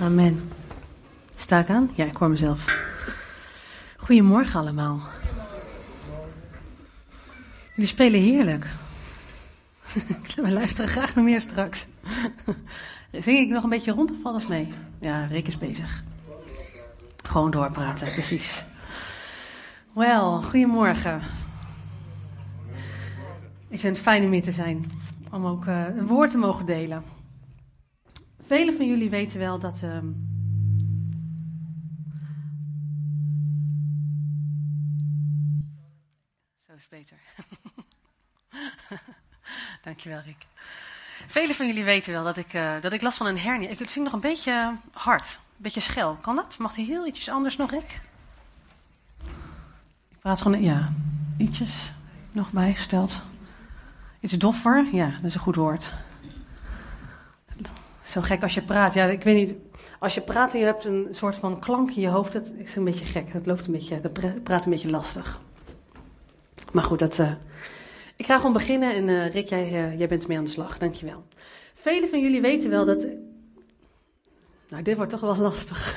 Amen. Sta ik aan? Ja, ik hoor mezelf. Goedemorgen allemaal. Jullie spelen heerlijk. We luisteren graag naar meer straks. Zing ik nog een beetje rond of valt het mee? Ja, Rick is bezig. Gewoon doorpraten, precies. Wel, goedemorgen. Ik vind het fijn om hier te zijn. Om ook uh, een woord te mogen delen. Velen van jullie weten wel dat. Uh, Zo is beter. Dankjewel, Rick. Velen van jullie weten wel dat ik, uh, dat ik last van een hernia. Ik zing nog een beetje hard, een beetje schel. Kan dat? Mag hij heel ietsjes anders nog, Rick? Ik praat gewoon, ja, ietsjes nog bijgesteld. Iets doffer, ja, dat is een goed woord. Zo gek als je praat. Ja, ik weet niet. Als je praat en je hebt een soort van klank in je hoofd, dat is een beetje gek. Dat loopt een beetje, dat praat een beetje lastig. Maar goed, dat, uh, ik ga gewoon beginnen en uh, Rick, jij, uh, jij bent mee aan de slag. Dankjewel. Velen van jullie weten wel dat. Nou, dit wordt toch wel lastig.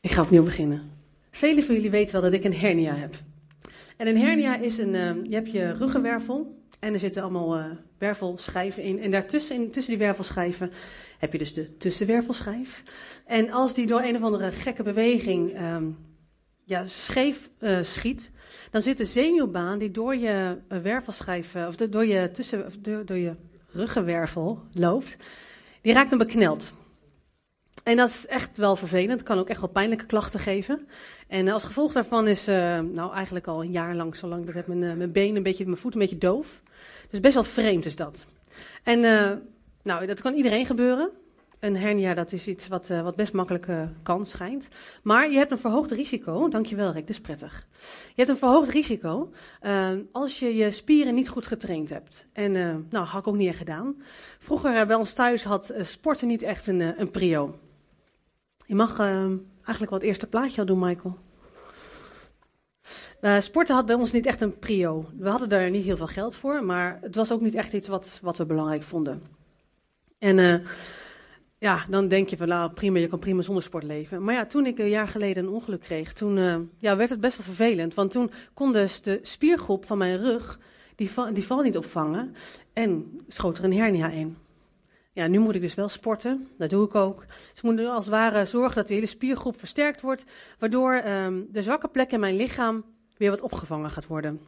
ik ga opnieuw beginnen. Velen van jullie weten wel dat ik een hernia heb. En een hernia is een, uh, je hebt je ruggenwervel en er zitten allemaal uh, wervelschijven in. En daartussen, in, tussen die wervelschijven, heb je dus de tussenwervelschijf. En als die door een of andere gekke beweging um, ja, scheef uh, schiet, dan zit de zenuwbaan die door je wervelschijf, of de, door, je tussen, of door, je ruggenwervel loopt, die raakt dan bekneld. En dat is echt wel vervelend. Kan ook echt wel pijnlijke klachten geven. En als gevolg daarvan is, uh, nou eigenlijk al een jaar lang, zolang dat heb mijn, uh, mijn been een beetje, mijn voet een beetje doof. Dus best wel vreemd is dat. En uh, nou, dat kan iedereen gebeuren. Een hernia, dat is iets wat, wat best makkelijk kan, schijnt. Maar je hebt een verhoogd risico, dankjewel Rick, dat is prettig. Je hebt een verhoogd risico als je je spieren niet goed getraind hebt. En nou, had ik ook niet echt gedaan. Vroeger bij ons thuis had sporten niet echt een, een prio. Je mag eigenlijk het eerste plaatje al doen, Michael. Uh, sporten had bij ons niet echt een prio. We hadden daar niet heel veel geld voor, maar het was ook niet echt iets wat, wat we belangrijk vonden. En uh, ja, dan denk je van nou prima, je kan prima zonder sport leven. Maar ja, toen ik een jaar geleden een ongeluk kreeg, toen uh, ja, werd het best wel vervelend. Want toen kon dus de spiergroep van mijn rug die, die val niet opvangen en schoot er een hernia in. Ja, nu moet ik dus wel sporten, dat doe ik ook. Ze moeten als het ware zorgen dat de hele spiergroep versterkt wordt, waardoor um, de zwakke plek in mijn lichaam weer wat opgevangen gaat worden.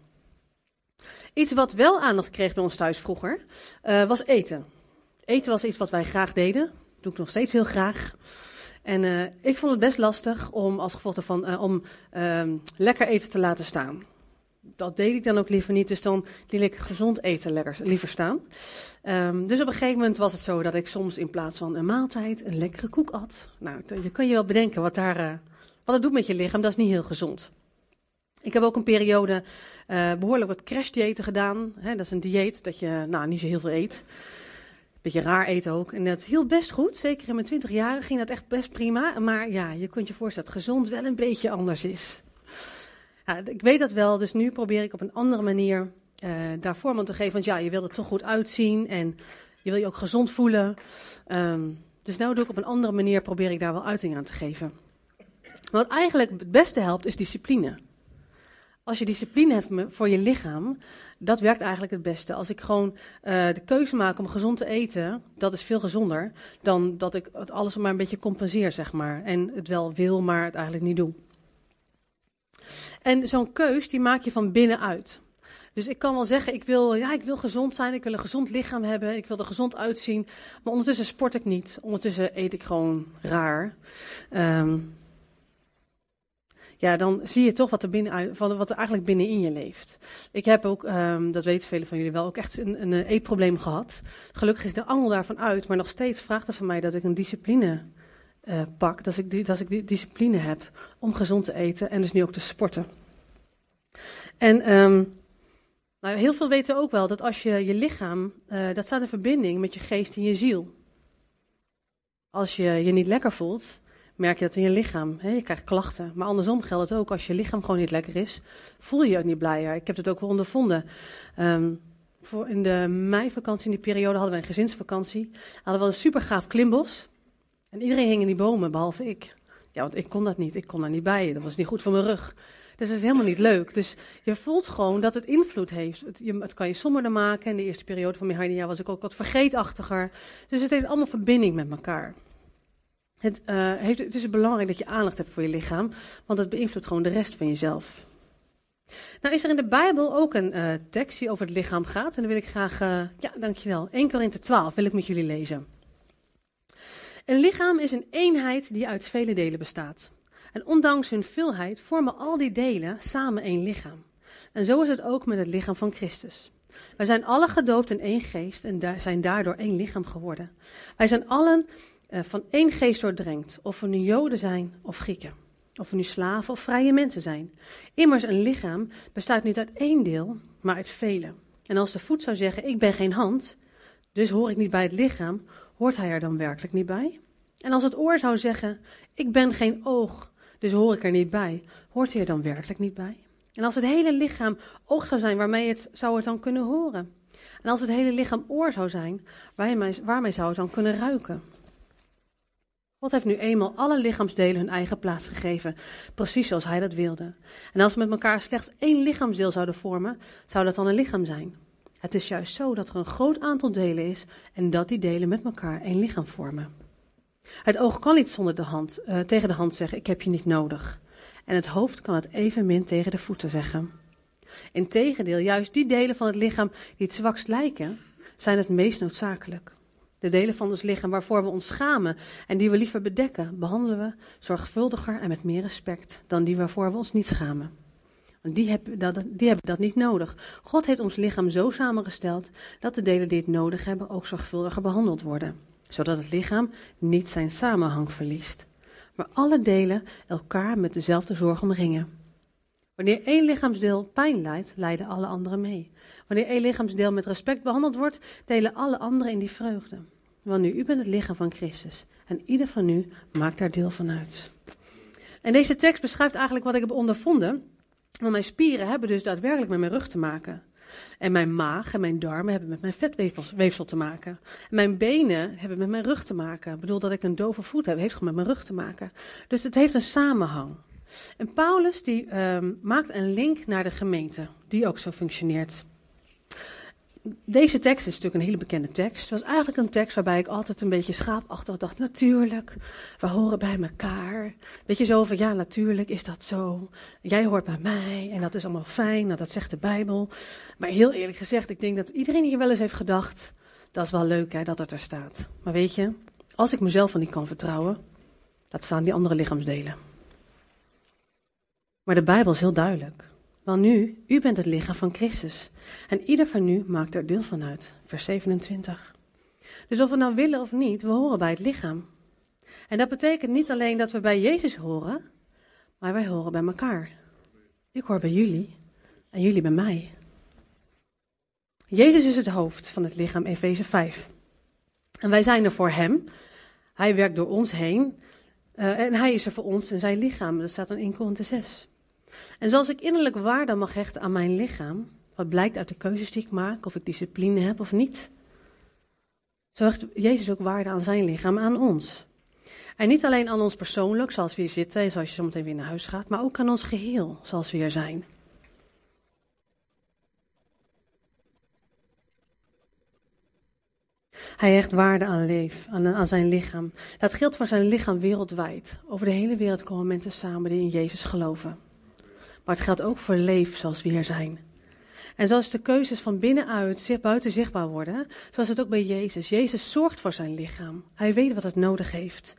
Iets wat wel aandacht kreeg bij ons thuis vroeger, uh, was eten. Eten was iets wat wij graag deden, dat doe ik nog steeds heel graag. En uh, ik vond het best lastig om als gevolg daarvan uh, om um, lekker eten te laten staan dat deed ik dan ook liever niet, dus dan liet ik gezond eten lekker, liever staan. Um, dus op een gegeven moment was het zo dat ik soms in plaats van een maaltijd een lekkere koek at. Nou, je kan je wel bedenken wat, daar, uh, wat het doet met je lichaam, dat is niet heel gezond. Ik heb ook een periode uh, behoorlijk wat crashdiëten gedaan. Dat is een dieet dat je nou, niet zo heel veel eet. Beetje raar eten ook. En dat hield best goed. Zeker in mijn twintig jaren ging dat echt best prima. Maar ja, je kunt je voorstellen dat gezond wel een beetje anders is. Ja, ik weet dat wel, dus nu probeer ik op een andere manier uh, daar vorm aan te geven. Want ja, je wil er toch goed uitzien en je wil je ook gezond voelen. Um, dus nu doe ik op een andere manier, probeer ik daar wel uiting aan te geven. Wat eigenlijk het beste helpt, is discipline. Als je discipline hebt voor je lichaam, dat werkt eigenlijk het beste. Als ik gewoon uh, de keuze maak om gezond te eten, dat is veel gezonder dan dat ik het alles maar een beetje compenseer, zeg maar. En het wel wil, maar het eigenlijk niet doe. En zo'n keus, die maak je van binnenuit. Dus ik kan wel zeggen, ik wil, ja, ik wil gezond zijn, ik wil een gezond lichaam hebben, ik wil er gezond uitzien. Maar ondertussen sport ik niet. Ondertussen eet ik gewoon raar. Um, ja, dan zie je toch wat er, binnenuit, wat er eigenlijk binnenin je leeft. Ik heb ook, um, dat weten velen van jullie wel, ook echt een, een eetprobleem gehad. Gelukkig is de angel daarvan uit, maar nog steeds vraagt er van mij dat ik een discipline uh, pak, dat ik, dat ik die discipline heb om gezond te eten en dus nu ook te sporten. En um, nou, heel veel weten ook wel dat als je je lichaam, uh, dat staat in verbinding met je geest en je ziel. Als je je niet lekker voelt, merk je dat in je lichaam. Hè? Je krijgt klachten. Maar andersom geldt het ook. Als je lichaam gewoon niet lekker is, voel je je ook niet blijer. Ik heb het ook wel ondervonden. Ehm, voor in de meivakantie, in die periode, hadden we een gezinsvakantie. Hadden we een super gaaf klimbos. En iedereen hing in die bomen, behalve ik. Ja, want ik kon dat niet. Ik kon daar niet bij. Dat was niet goed voor mijn rug. Dus dat is helemaal niet leuk. Dus je voelt gewoon dat het invloed heeft. Het, je, het kan je somberder maken. In de eerste periode van mijn jaar was ik ook wat vergeetachtiger. Dus het heeft allemaal verbinding met elkaar. Het, uh, heeft, het is belangrijk dat je aandacht hebt voor je lichaam, want het beïnvloedt gewoon de rest van jezelf. Nou is er in de Bijbel ook een uh, tekst die over het lichaam gaat. En dan wil ik graag, uh, ja dankjewel, 1 Korinthe 12 wil ik met jullie lezen. Een lichaam is een eenheid die uit vele delen bestaat. En ondanks hun veelheid vormen al die delen samen één lichaam. En zo is het ook met het lichaam van Christus. Wij zijn alle gedoopt in één geest en zijn daardoor één lichaam geworden. Wij zijn allen uh, van één geest doordrenkt, of we nu Joden zijn of Grieken. Of we nu slaven of vrije mensen zijn. Immers, een lichaam bestaat niet uit één deel, maar uit vele. En als de voet zou zeggen: Ik ben geen hand, dus hoor ik niet bij het lichaam, hoort hij er dan werkelijk niet bij? En als het oor zou zeggen: Ik ben geen oog, dus hoor ik er niet bij, hoort hij er dan werkelijk niet bij? En als het hele lichaam oog zou zijn, waarmee het, zou het dan kunnen horen? En als het hele lichaam oor zou zijn, waarmee, waarmee zou het dan kunnen ruiken? God heeft nu eenmaal alle lichaamsdelen hun eigen plaats gegeven, precies zoals Hij dat wilde. En als we met elkaar slechts één lichaamsdeel zouden vormen, zou dat dan een lichaam zijn. Het is juist zo dat er een groot aantal delen is en dat die delen met elkaar één lichaam vormen. Het oog kan niet zonder de hand, uh, tegen de hand zeggen: Ik heb je niet nodig. En het hoofd kan het evenmin tegen de voeten zeggen. Integendeel, juist die delen van het lichaam die het zwakst lijken, zijn het meest noodzakelijk. De delen van ons lichaam waarvoor we ons schamen en die we liever bedekken, behandelen we zorgvuldiger en met meer respect dan die waarvoor we ons niet schamen. Die dat, die hebben dat niet nodig. God heeft ons lichaam zo samengesteld dat de delen die het nodig hebben ook zorgvuldiger behandeld worden, zodat het lichaam niet zijn samenhang verliest. Maar alle delen elkaar met dezelfde zorg omringen. Wanneer één lichaamsdeel pijn lijdt, lijden alle anderen mee. Wanneer één lichaamsdeel met respect behandeld wordt, delen alle anderen in die vreugde. Want nu, u bent het lichaam van Christus. En ieder van u maakt daar deel van uit. En deze tekst beschrijft eigenlijk wat ik heb ondervonden. Want mijn spieren hebben dus daadwerkelijk met mijn rug te maken. En mijn maag en mijn darmen hebben met mijn vetweefsel te maken. En mijn benen hebben met mijn rug te maken. Ik bedoel dat ik een dove voet heb, heeft gewoon met mijn rug te maken. Dus het heeft een samenhang. En Paulus die um, maakt een link naar de gemeente, die ook zo functioneert deze tekst is natuurlijk een hele bekende tekst. Het was eigenlijk een tekst waarbij ik altijd een beetje schaapachtig dacht. Natuurlijk, we horen bij elkaar. Weet je zo van, ja natuurlijk is dat zo. Jij hoort bij mij en dat is allemaal fijn, nou, dat zegt de Bijbel. Maar heel eerlijk gezegd, ik denk dat iedereen hier wel eens heeft gedacht. Dat is wel leuk hè, dat het er staat. Maar weet je, als ik mezelf van niet kan vertrouwen, dat staan die andere lichaamsdelen. Maar de Bijbel is heel duidelijk. Wel nu, u bent het lichaam van Christus. En ieder van u maakt er deel van uit. Vers 27. Dus of we nou willen of niet, we horen bij het lichaam. En dat betekent niet alleen dat we bij Jezus horen, maar wij horen bij elkaar. Ik hoor bij jullie en jullie bij mij. Jezus is het hoofd van het lichaam, Efeze 5. En wij zijn er voor Hem. Hij werkt door ons heen. Uh, en Hij is er voor ons en zijn lichaam. Dat staat in Korinthe 6. En zoals ik innerlijk waarde mag hechten aan mijn lichaam, wat blijkt uit de keuzes die ik maak, of ik discipline heb of niet, zo hecht Jezus ook waarde aan zijn lichaam, aan ons. En niet alleen aan ons persoonlijk, zoals we hier zitten en zoals je zometeen weer naar huis gaat, maar ook aan ons geheel, zoals we hier zijn. Hij hecht waarde aan, leef, aan, aan, zijn lichaam. Dat geldt voor zijn lichaam wereldwijd. Over de hele wereld komen mensen samen die in Jezus geloven. Maar het geldt ook voor leef zoals we hier zijn. En zoals de keuzes van binnenuit buiten zichtbaar worden, zoals het ook bij Jezus. Jezus zorgt voor zijn lichaam. Hij weet wat het nodig heeft.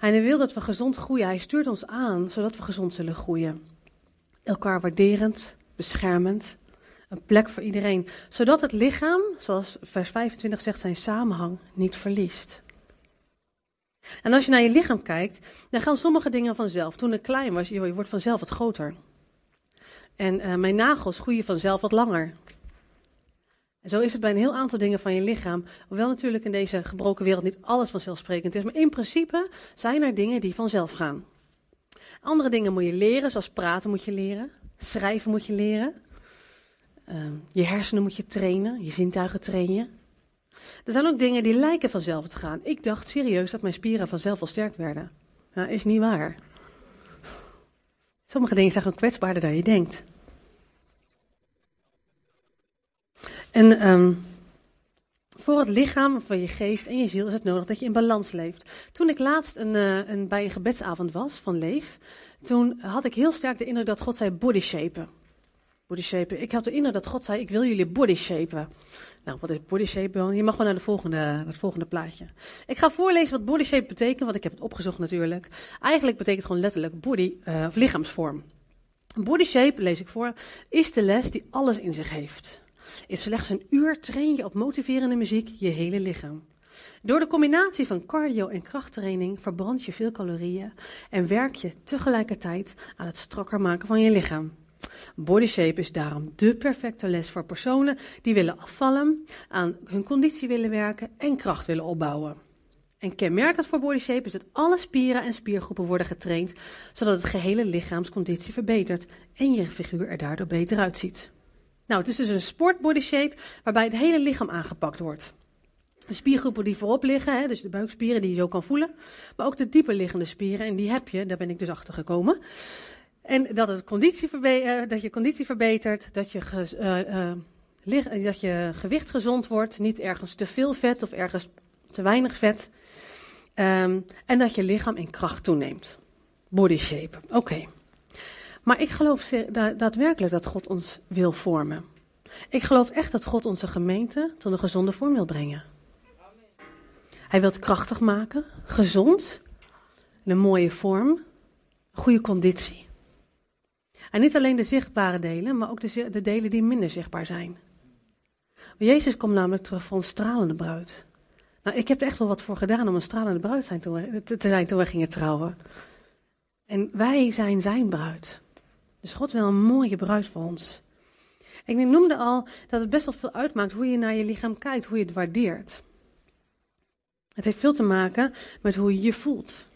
En hij wil dat we gezond groeien. Hij stuurt ons aan, zodat we gezond zullen groeien. Elkaar waarderend, beschermend. Een plek voor iedereen. Zodat het lichaam, zoals vers 25 zegt, zijn samenhang niet verliest. En als je naar je lichaam kijkt, dan gaan sommige dingen vanzelf. Toen ik klein was, je wordt vanzelf wat groter. En uh, mijn nagels groeien vanzelf wat langer. En zo is het bij een heel aantal dingen van je lichaam. Hoewel natuurlijk in deze gebroken wereld niet alles vanzelfsprekend is. Maar in principe zijn er dingen die vanzelf gaan. Andere dingen moet je leren, zoals praten moet je leren. Schrijven moet je leren. Ehm, je hersenen moet je trainen, je zintuigen trainen. Er zijn ook dingen die lijken vanzelf te gaan. Ik dacht serieus dat mijn spieren vanzelf al sterk werden. Nou, is niet waar. Sommige dingen zijn gewoon kwetsbaarder dan je denkt. En um, voor het lichaam, voor je geest en je ziel is het nodig dat je in balans leeft. Toen ik laatst een, uh, een, bij een gebedsavond was van Leef, toen had ik heel sterk de indruk dat God zei body shapen. Body shapen. Ik had de indruk dat God zei, ik wil jullie body shapen. Nou, wat is body shape? Je mag wel naar, de volgende, het volgende plaatje. Ik ga voorlezen wat body shape betekent, want ik heb het opgezocht natuurlijk. Eigenlijk betekent het gewoon letterlijk body, uh, of lichaamsvorm. Body shape, lees ik voor, is de les die alles in zich heeft. In slechts een uur train je op motiverende muziek je hele lichaam. Door de combinatie van cardio en krachttraining verbrand je veel calorieën en werk je tegelijkertijd aan het strakker maken van je lichaam. Body shape is daarom de perfecte les voor personen die willen afvallen, aan hun conditie willen werken en kracht willen opbouwen. En kenmerkend voor body shape is dat alle spieren en spiergroepen worden getraind, zodat het gehele lichaamsconditie verbetert en je figuur er daardoor beter uitziet. Nou, het is dus een sport body shape waarbij het hele lichaam aangepakt wordt. De spiergroepen die voorop liggen, hè, dus de buikspieren die je zo kan voelen, maar ook de dieper liggende spieren, en die heb je, daar ben ik dus achter gekomen. En dat, het conditie uh, dat je conditie verbetert, dat je, uh, dat je gewicht gezond wordt, niet ergens te veel vet of ergens te weinig vet. Um, en dat je lichaam in kracht toeneemt. Body shape, oké. Maar ik geloof daadwerkelijk dat God ons wil vormen. Ik geloof echt dat God onze gemeente tot een gezonde vorm wil brengen. Hij wil het krachtig maken, gezond, een mooie vorm, goede conditie. En niet alleen de zichtbare delen, maar ook de, de delen die minder zichtbaar zijn. Jezus komt namelijk terug voor een stralende bruid. Nou, ik heb er echt wel wat voor gedaan om een stralende bruid zijn te zijn toen we gingen trouwen. En wij zijn zijn bruid. Dus God wil een mooie bruid voor ons. ik noemde al dat het best wel veel uitmaakt hoe je naar je lichaam kijkt, hoe je het waardeert. Het heeft veel te maken met hoe je je voelt.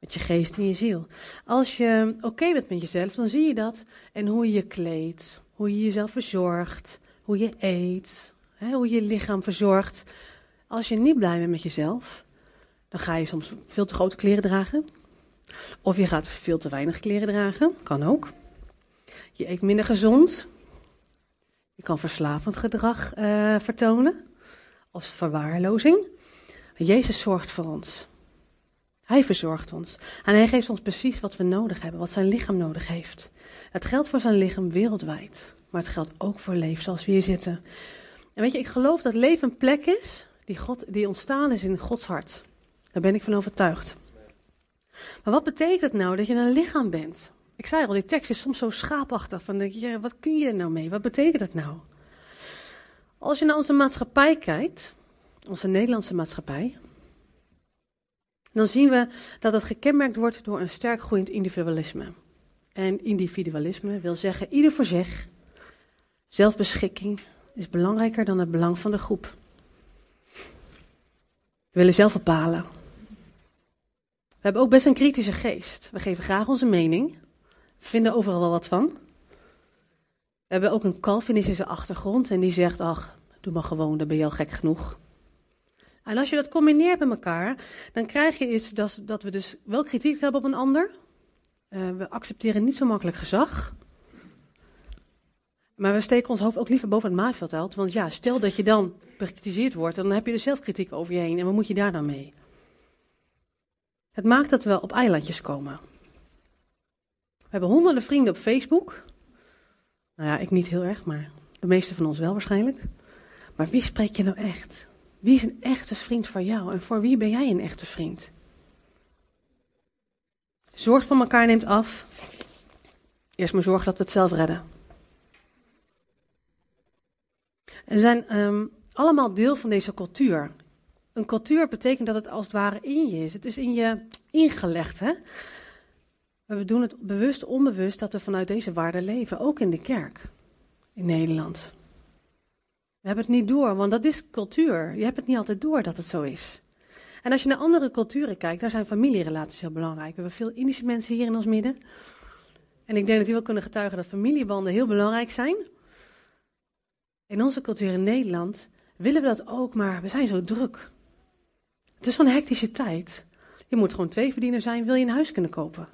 Met je geest en je ziel. Als je oké bent met jezelf, dan zie je dat. En hoe je je kleedt, hoe je jezelf verzorgt, hoe je eet, hè, hoe je je lichaam verzorgt. Als je niet blij bent met jezelf, dan ga je soms veel te grote kleren dragen. Of je gaat veel te weinig kleren dragen, kan ook. Je eet minder gezond. Je kan verslavend gedrag uh, vertonen. Of verwaarlozing. Jezus zorgt voor ons. Hij verzorgt ons. En hij geeft ons precies wat we nodig hebben, wat zijn lichaam nodig heeft. Het geldt voor zijn lichaam wereldwijd. Maar het geldt ook voor leven zoals we hier zitten. En weet je, ik geloof dat leven een plek is die, God, die ontstaan is in Gods hart. Daar ben ik van overtuigd. Maar wat betekent het nou dat je een lichaam bent? Ik zei al, die tekst is soms zo schaapachtig. Van, wat kun je er nou mee? Wat betekent het nou? Als je naar onze maatschappij kijkt, onze Nederlandse maatschappij, dan zien we dat het gekenmerkt wordt door een sterk groeiend individualisme. En individualisme wil zeggen ieder voor zich. Zelfbeschikking is belangrijker dan het belang van de groep. We willen zelf bepalen we hebben ook best een kritische geest. We geven graag onze mening. Vinden overal wel wat van. We hebben ook een Calvinistische achtergrond en die zegt, ach, doe maar gewoon, dan ben je al gek genoeg. En als je dat combineert met elkaar, dan krijg je iets dat, dat we dus wel kritiek hebben op een ander. Uh, we accepteren niet zo makkelijk gezag. Maar we steken ons hoofd ook liever boven het maaiveld uit. Want ja, stel dat je dan bekritiseerd wordt, dan heb je er zelf kritiek over je heen. En wat moet je daar dan mee? Het maakt dat we op eilandjes komen. We hebben honderden vrienden op Facebook. Nou ja, ik niet heel erg, maar de meeste van ons wel waarschijnlijk. Maar wie spreek je nou echt? Wie is een echte vriend voor jou en voor wie ben jij een echte vriend? Zorg van elkaar neemt af. Eerst maar zorg dat we het zelf redden. We zijn um, allemaal deel van deze cultuur. Een cultuur betekent dat het als het ware in je is. Het is in je ingelegd. Hè? We doen het bewust, onbewust dat we vanuit deze waarden leven, ook in de kerk in Nederland. We hebben het niet door, want dat is cultuur. Je hebt het niet altijd door dat het zo is. En als je naar andere culturen kijkt, daar zijn familierelaties heel belangrijk. We hebben veel Indische mensen hier in ons midden. En ik denk dat die wel kunnen getuigen dat familiebanden heel belangrijk zijn. In onze cultuur in Nederland willen we dat ook, maar we zijn zo druk. Het is zo'n hectische tijd. Je moet gewoon twee verdiener zijn, wil je een huis kunnen kopen.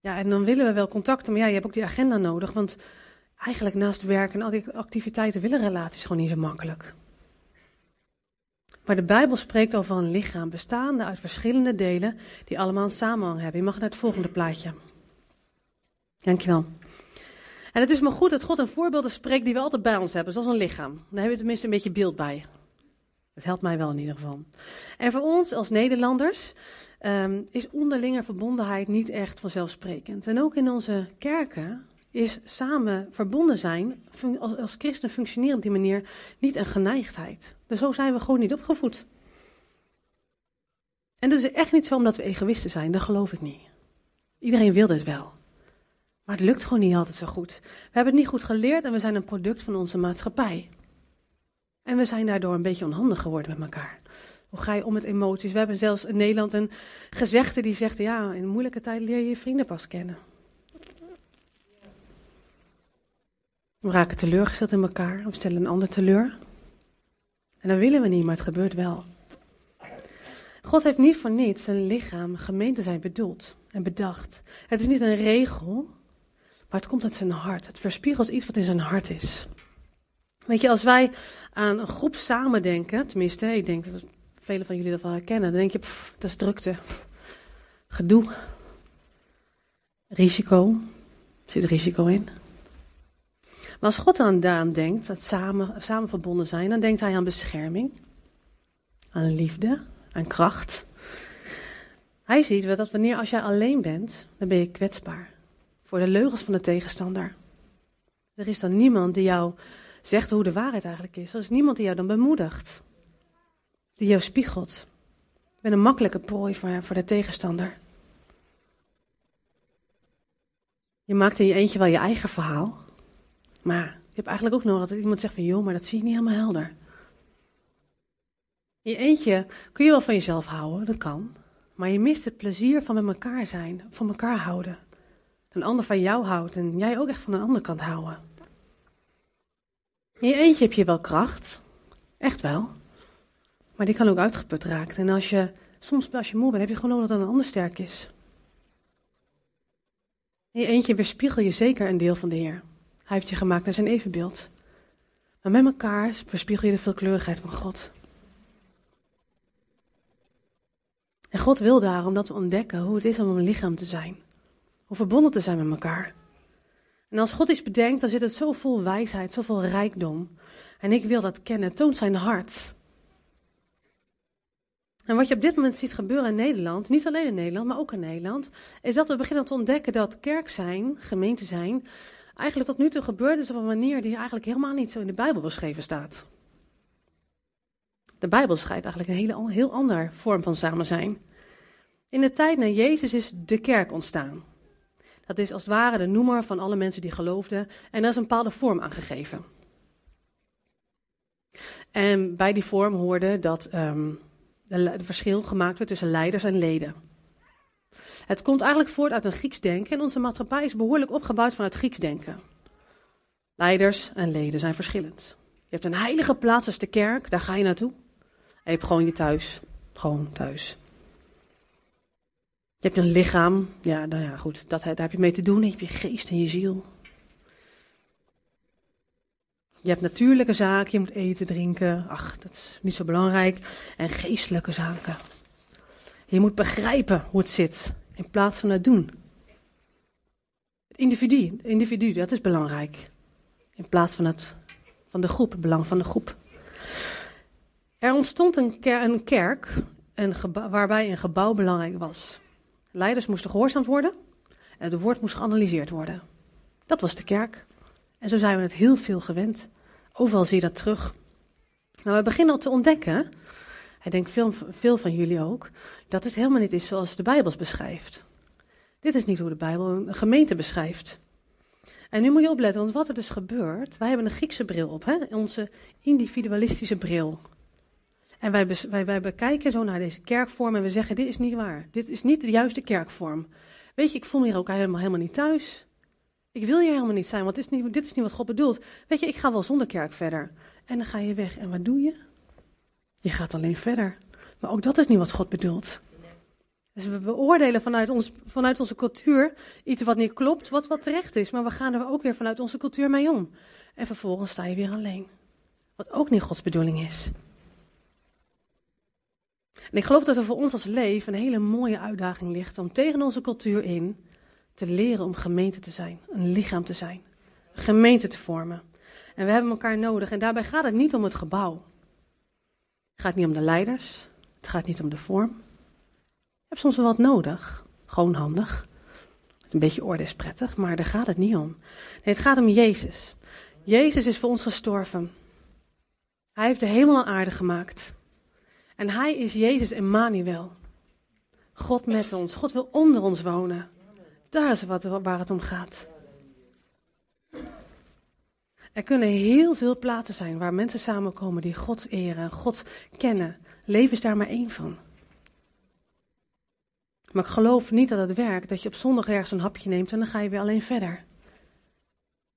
Ja, en dan willen we wel contacten, maar ja, je hebt ook die agenda nodig, want eigenlijk naast werk en al die activiteiten willen relaties gewoon niet zo makkelijk. Maar de Bijbel spreekt over een lichaam bestaande uit verschillende delen die allemaal een samenhang hebben. Je mag naar het volgende plaatje. Dankjewel. En het is maar goed dat God een voorbeelden spreekt die we altijd bij ons hebben, zoals een lichaam. Daar hebben we tenminste een beetje beeld bij. Dat helpt mij wel in ieder geval. En voor ons als Nederlanders um, is onderlinge verbondenheid niet echt vanzelfsprekend. En ook in onze kerken is samen verbonden zijn, als, als christen functioneren op die manier, niet een geneigdheid. Dus zo zijn we gewoon niet opgevoed. En dat is echt niet zo omdat we egoïsten zijn, dat geloof ik niet. Iedereen wil dit wel. Maar het lukt gewoon niet altijd zo goed. We hebben het niet goed geleerd en we zijn een product van onze maatschappij. En we zijn daardoor een beetje onhandig geworden met elkaar. Hoe ga je om met emoties? We hebben zelfs in Nederland een gezegde die zegt: ja, in moeilijke tijd leer je je vrienden pas kennen. We raken teleurgesteld in elkaar, we stellen een ander teleur. En dat willen we niet, maar het gebeurt wel. God heeft niet voor niets zijn lichaam, gemeente zijn bedoeld en bedacht. Het is niet een regel, maar het komt uit zijn hart. Het verspiegelt iets wat in zijn hart is. Weet je, als wij aan een groep samen denken, tenminste, ik denk dat velen van jullie dat wel herkennen, dan denk je, dat is drukte, gedoe, risico, er zit risico in. Maar als God aan daaraan denkt, dat samen, samen verbonden zijn, dan denkt hij aan bescherming, aan liefde, aan kracht. Hij ziet dat wanneer als jij alleen bent, dan ben je kwetsbaar voor de leugens van de tegenstander. Er is dan niemand die jou zegt hoe de waarheid eigenlijk is. Er is niemand die jou dan bemoedigt, die jou spiegelt. Je bent een makkelijke prooi voor, voor de tegenstander. Je maakt in je eentje wel je eigen verhaal. Maar je hebt eigenlijk ook nodig dat iemand zegt van, joh, maar dat zie je niet helemaal helder. In je eentje kun je wel van jezelf houden, dat kan. Maar je mist het plezier van met elkaar zijn, van elkaar houden. Een ander van jou houdt en jij ook echt van een ander kan houden. In je eentje heb je wel kracht, echt wel. Maar die kan ook uitgeput raken. En als je, soms als je moe bent, heb je gewoon nodig dat een ander sterk is. In je eentje weerspiegel je zeker een deel van de Heer. Hij heeft je gemaakt naar zijn evenbeeld. Maar met elkaar verspiegel je de veelkleurigheid van God. En God wil daarom dat we ontdekken hoe het is om een lichaam te zijn. Hoe verbonden te zijn met elkaar. En als God iets bedenkt, dan zit het zo vol wijsheid, zoveel rijkdom. En ik wil dat kennen. Toont zijn hart. En wat je op dit moment ziet gebeuren in Nederland, niet alleen in Nederland, maar ook in Nederland, is dat we beginnen te ontdekken dat kerk zijn, gemeente zijn, eigenlijk tot nu toe gebeurd is op een manier die eigenlijk helemaal niet zo in de Bijbel beschreven staat. De Bijbel schrijft eigenlijk een hele, heel andere vorm van samen zijn. In de tijd na Jezus is de kerk ontstaan. Dat is als het ware de noemer van alle mensen die geloofden en daar is een bepaalde vorm aan gegeven. En bij die vorm hoorde dat um, de, verschil gemaakt werd tussen leiders en leden. Het komt eigenlijk voort uit een Grieks denken en onze maatschappij is behoorlijk opgebouwd vanuit Grieks denken. Leiders en leden zijn verschillend. Je hebt een heilige plaats als de kerk, daar ga je naartoe. En je hebt gewoon je thuis, gewoon thuis. Je hebt een lichaam, ja, nou ja, goed, dat, daar heb je mee te doen. Je hebt je geest en je ziel. Je hebt natuurlijke zaken, je moet eten, drinken. Ach, dat is niet zo belangrijk. En geestelijke zaken. Je moet begrijpen hoe het zit in plaats van het doen. Het individu, individu dat is belangrijk. In plaats van, het, van de groep, het belang van de groep. Er ontstond een, kerk waarbij een gebouw belangrijk was. Leiders moesten gehoorzaamd worden en het woord moest geanalyseerd worden. Dat was de kerk. En zo zijn we het heel veel gewend. Overal zie je dat terug. Nou, we beginnen al te ontdekken, ik denk veel, veel van jullie ook, dat het helemaal niet is zoals de Bijbel beschrijft. Dit is niet hoe de Bijbel een gemeente beschrijft. En nu moet je opletten, want wat er dus gebeurt, wij hebben een Griekse bril op, hè? onze individualistische bril. En wij, wij, wij bekijken zo naar deze kerkvorm en we zeggen, dit is niet waar. Dit is niet de juiste kerkvorm. Weet je, ik voel me hier ook helemaal, helemaal niet thuis. Ik wil hier helemaal niet zijn, want dit is, niet, dit is niet wat God bedoelt. Weet je, ik ga wel zonder kerk verder. En dan ga je weg. En wat doe je? Je gaat alleen verder. Maar ook dat is niet wat God bedoelt. Dus we beoordelen vanuit, ons, vanuit onze cultuur iets wat niet klopt, wat wat terecht is. Maar we gaan er ook weer vanuit onze cultuur mee om. En vervolgens sta je weer alleen. Wat ook niet Gods bedoeling is. En ik geloof dat er voor ons als leven een hele mooie uitdaging ligt om tegen onze cultuur in te leren om gemeente te zijn, een lichaam te zijn, een gemeente te vormen. En we hebben elkaar nodig en daarbij gaat het niet om het gebouw. Het gaat niet om de leiders, het gaat niet om de vorm. Je hebt soms wel wat nodig, gewoon handig. Een beetje orde is prettig, maar daar gaat het niet om. Nee, het gaat om Jezus. Jezus is voor ons gestorven. Hij heeft de hemel en aarde gemaakt. En hij is Jezus Emmanuel. God met ons. God wil onder ons wonen. Daar is wat, waar het om gaat. Er kunnen heel veel plaatsen zijn waar mensen samenkomen die God eren, God kennen. Leven is daar maar één van. Maar ik geloof niet dat het werkt dat je op zondag ergens een hapje neemt en dan ga je weer alleen verder.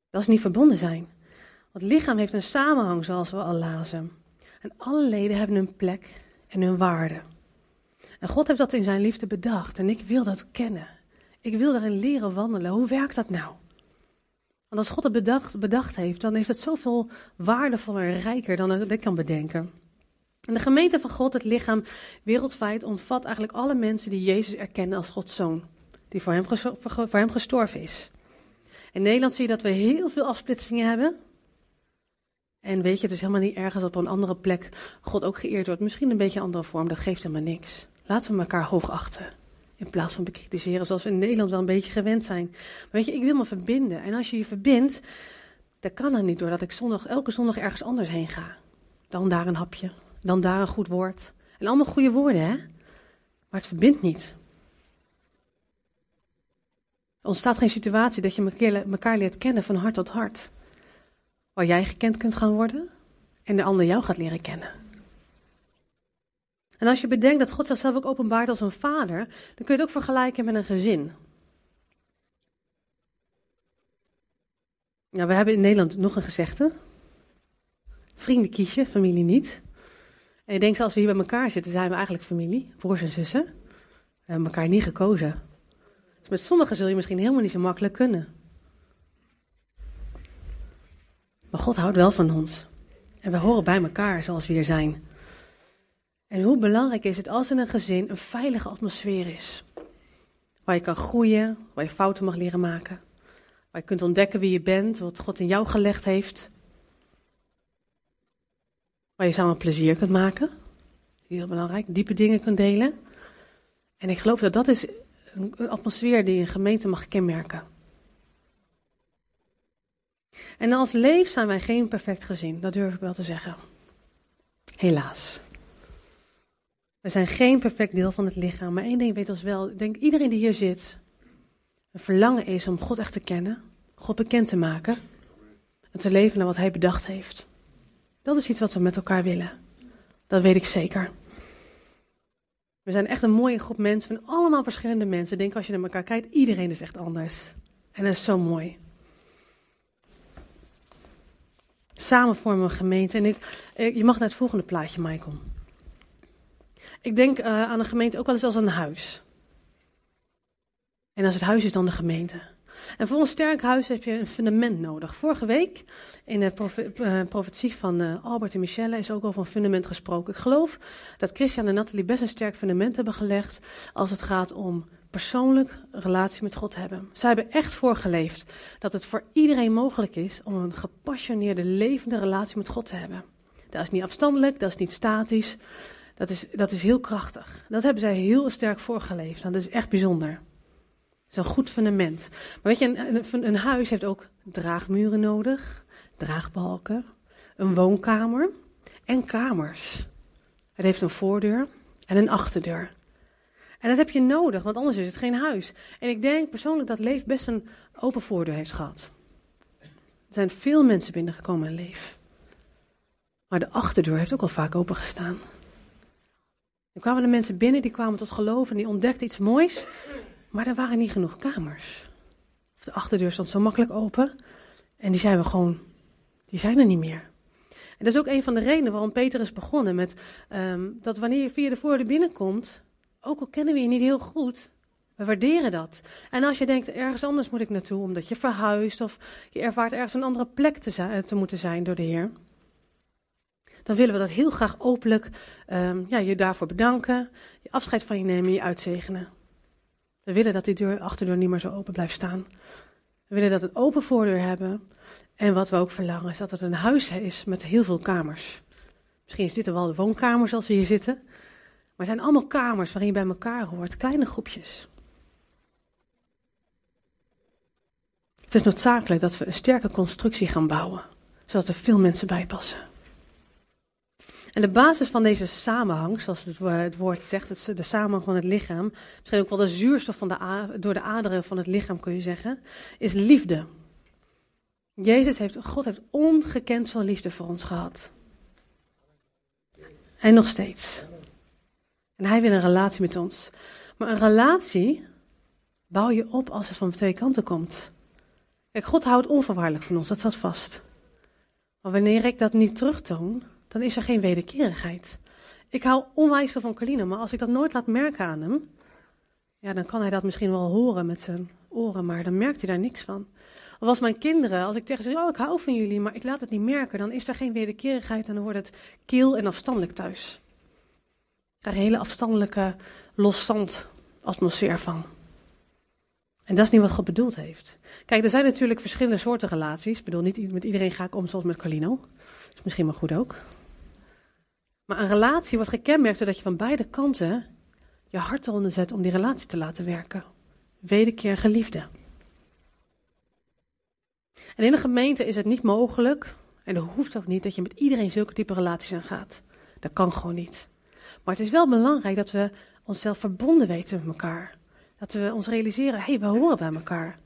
Dat is niet verbonden zijn. Want het lichaam heeft een samenhang, zoals we al lazen. En alle leden hebben een plek en hun waarde. En God heeft dat in zijn liefde bedacht en ik wil dat kennen. Ik wil daarin leren wandelen. Hoe werkt dat nou? Want als God het bedacht, bedacht heeft, dan is het zoveel waardevoller en rijker dan ik kan bedenken. En de gemeente van God, het lichaam wereldwijd, omvat eigenlijk alle mensen die Jezus erkennen als Gods zoon. Die voor hem, voor hem gestorven is. In Nederland zie je dat we heel veel afsplitsingen hebben. En weet je, het is helemaal niet ergens op een andere plek God ook geëerd wordt. Misschien een beetje een andere vorm, dat geeft helemaal niks. Laten we elkaar hoog achten. In plaats van bekritiseren zoals we in Nederland wel een beetje gewend zijn. Maar weet je, ik wil me verbinden. En als je je verbindt, dan kan dat niet doordat ik zondag, elke zondag ergens anders heen ga. Dan daar een hapje, dan daar een goed woord. En allemaal goede woorden, hè? Maar het verbindt niet. Er ontstaat geen situatie dat je elkaar leert kennen van hart tot hart waar jij gekend kunt gaan worden en de ander jou gaat leren kennen. En als je bedenkt dat God zichzelf ook openbaart als een vader, dan kun je het ook vergelijken met een gezin. Nou, we hebben in Nederland nog een gezegde. Vrienden kies je, familie niet. En ik denk, als we hier bij elkaar zitten, zijn we eigenlijk familie, broers en zussen. We hebben elkaar niet gekozen. Dus met sommigen zul je misschien helemaal niet zo makkelijk kunnen. Maar God houdt wel van ons. En we horen bij elkaar zoals we hier zijn. En hoe belangrijk is het als in een gezin een veilige atmosfeer is. Waar je kan groeien, waar je fouten mag leren maken. Waar je kunt ontdekken wie je bent, wat God in jou gelegd heeft. Waar je samen plezier kunt maken. Heel belangrijk, diepe dingen kunt delen. En ik geloof dat dat is een atmosfeer die een gemeente mag kenmerken. En als leef zijn wij geen perfect gezin, dat durf ik wel te zeggen. Helaas. We zijn geen perfect deel van het lichaam, maar één ding weet ons wel. Ik denk iedereen die hier zit, een verlangen is om God echt te kennen, God bekend te maken en te leven naar wat Hij bedacht heeft. Dat is iets wat we met elkaar willen. Dat weet ik zeker. We zijn echt een mooie groep mensen, van allemaal verschillende mensen. Ik denk als je naar elkaar kijkt, iedereen is echt anders. En dat is zo mooi. Samen vormen we een gemeente. En ik, je mag naar het volgende plaatje, Michael. Ik denk uh, aan een gemeente ook wel eens als een huis. En als het huis is dan de gemeente. En voor een sterk huis heb je een fundament nodig. Vorige week in de uh, profetie van uh, Albert en Michelle is ook over een fundament gesproken. Ik geloof dat Christian en Nathalie best een sterk fundament hebben gelegd als het gaat om persoonlijk relatie met God hebben. Zij hebben echt voorgeleefd dat het voor iedereen mogelijk is om een gepassioneerde, levende relatie met God te hebben. Dat is niet afstandelijk, dat is niet statisch, dat is, dat is heel krachtig. Dat hebben zij heel sterk voorgeleefd. Dat is echt bijzonder. Is een goed fundament. Maar weet je, een, een huis heeft ook draagmuren nodig, draagbalken, een woonkamer en kamers. Het heeft een voordeur en een achterdeur. En dat heb je nodig, want anders is het geen huis. En ik denk persoonlijk dat Leef best een open voordeur heeft gehad. Er zijn veel mensen binnengekomen in Leef. Maar de achterdeur heeft ook al vaak opengestaan. Er kwamen de mensen binnen, die kwamen tot geloof en die ontdekten iets moois. Maar er waren niet genoeg kamers. De achterdeur stond zo makkelijk open. En die zijn we gewoon, die zijn er niet meer. En dat is ook een van de redenen waarom Peter is begonnen met um, dat wanneer je via de voordeur binnenkomt, ook al kennen we je niet heel goed, we waarderen dat. En als je denkt, ergens anders moet ik naartoe, omdat je verhuist of je ervaart ergens een andere plek te, te moeten zijn door de Heer, dan willen we dat heel graag openlijk um, ja, je daarvoor bedanken, je afscheid van je nemen, je uitzegenen. We willen dat die deur, achterdeur niet meer zo open blijft staan. We willen dat het open voordeur hebben. En wat we ook verlangen is dat het een huis is met heel veel kamers. Misschien is dit wel de woonkamer zoals we hier zitten. Maar het zijn allemaal kamers waarin je bij elkaar hoort, kleine groepjes. Het is noodzakelijk dat we een sterke constructie gaan bouwen, zodat er veel mensen bij passen. En de basis van deze samenhang, zoals het woord zegt, de samenhang van het lichaam, misschien ook wel de zuurstof van de, door de aderen van het lichaam kun je zeggen, is liefde. Jezus heeft, God heeft ongekend veel liefde voor ons gehad. En nog steeds. En hij wil een relatie met ons. Maar een relatie bouw je op als het van twee kanten komt. Kijk, God houdt onvoorwaardelijk van ons, dat staat vast. Maar wanneer ik dat niet terugtoon, dan is er geen wederkerigheid. Ik hou onwijs veel van Colina, maar als ik dat nooit laat merken aan hem, ja, dan kan hij dat misschien wel horen met zijn oren, maar dan merkt hij daar niks van. Of als mijn kinderen, als ik tegen ze zeg, oh ik hou van jullie, maar ik laat het niet merken, dan is er geen wederkerigheid en dan wordt het keel en afstandelijk thuis. Ik krijg een hele afstandelijke, loszand atmosfeer van. En dat is niet wat God bedoeld heeft. Kijk, er zijn natuurlijk verschillende soorten relaties. Ik bedoel, niet met iedereen ga ik om zoals met Carlino. Dat is misschien wel goed ook. Maar een relatie wordt gekenmerkt doordat je van beide kanten je hart eronder zet om die relatie te laten werken. Wederkeer geliefde. En in een gemeente is het niet mogelijk, en dat hoeft ook niet, dat je met iedereen zulke type relaties aangaat. Dat kan gewoon niet. Maar het is wel belangrijk dat we onszelf verbonden weten met elkaar. Dat we ons realiseren, hé, hey, we horen bij elkaar.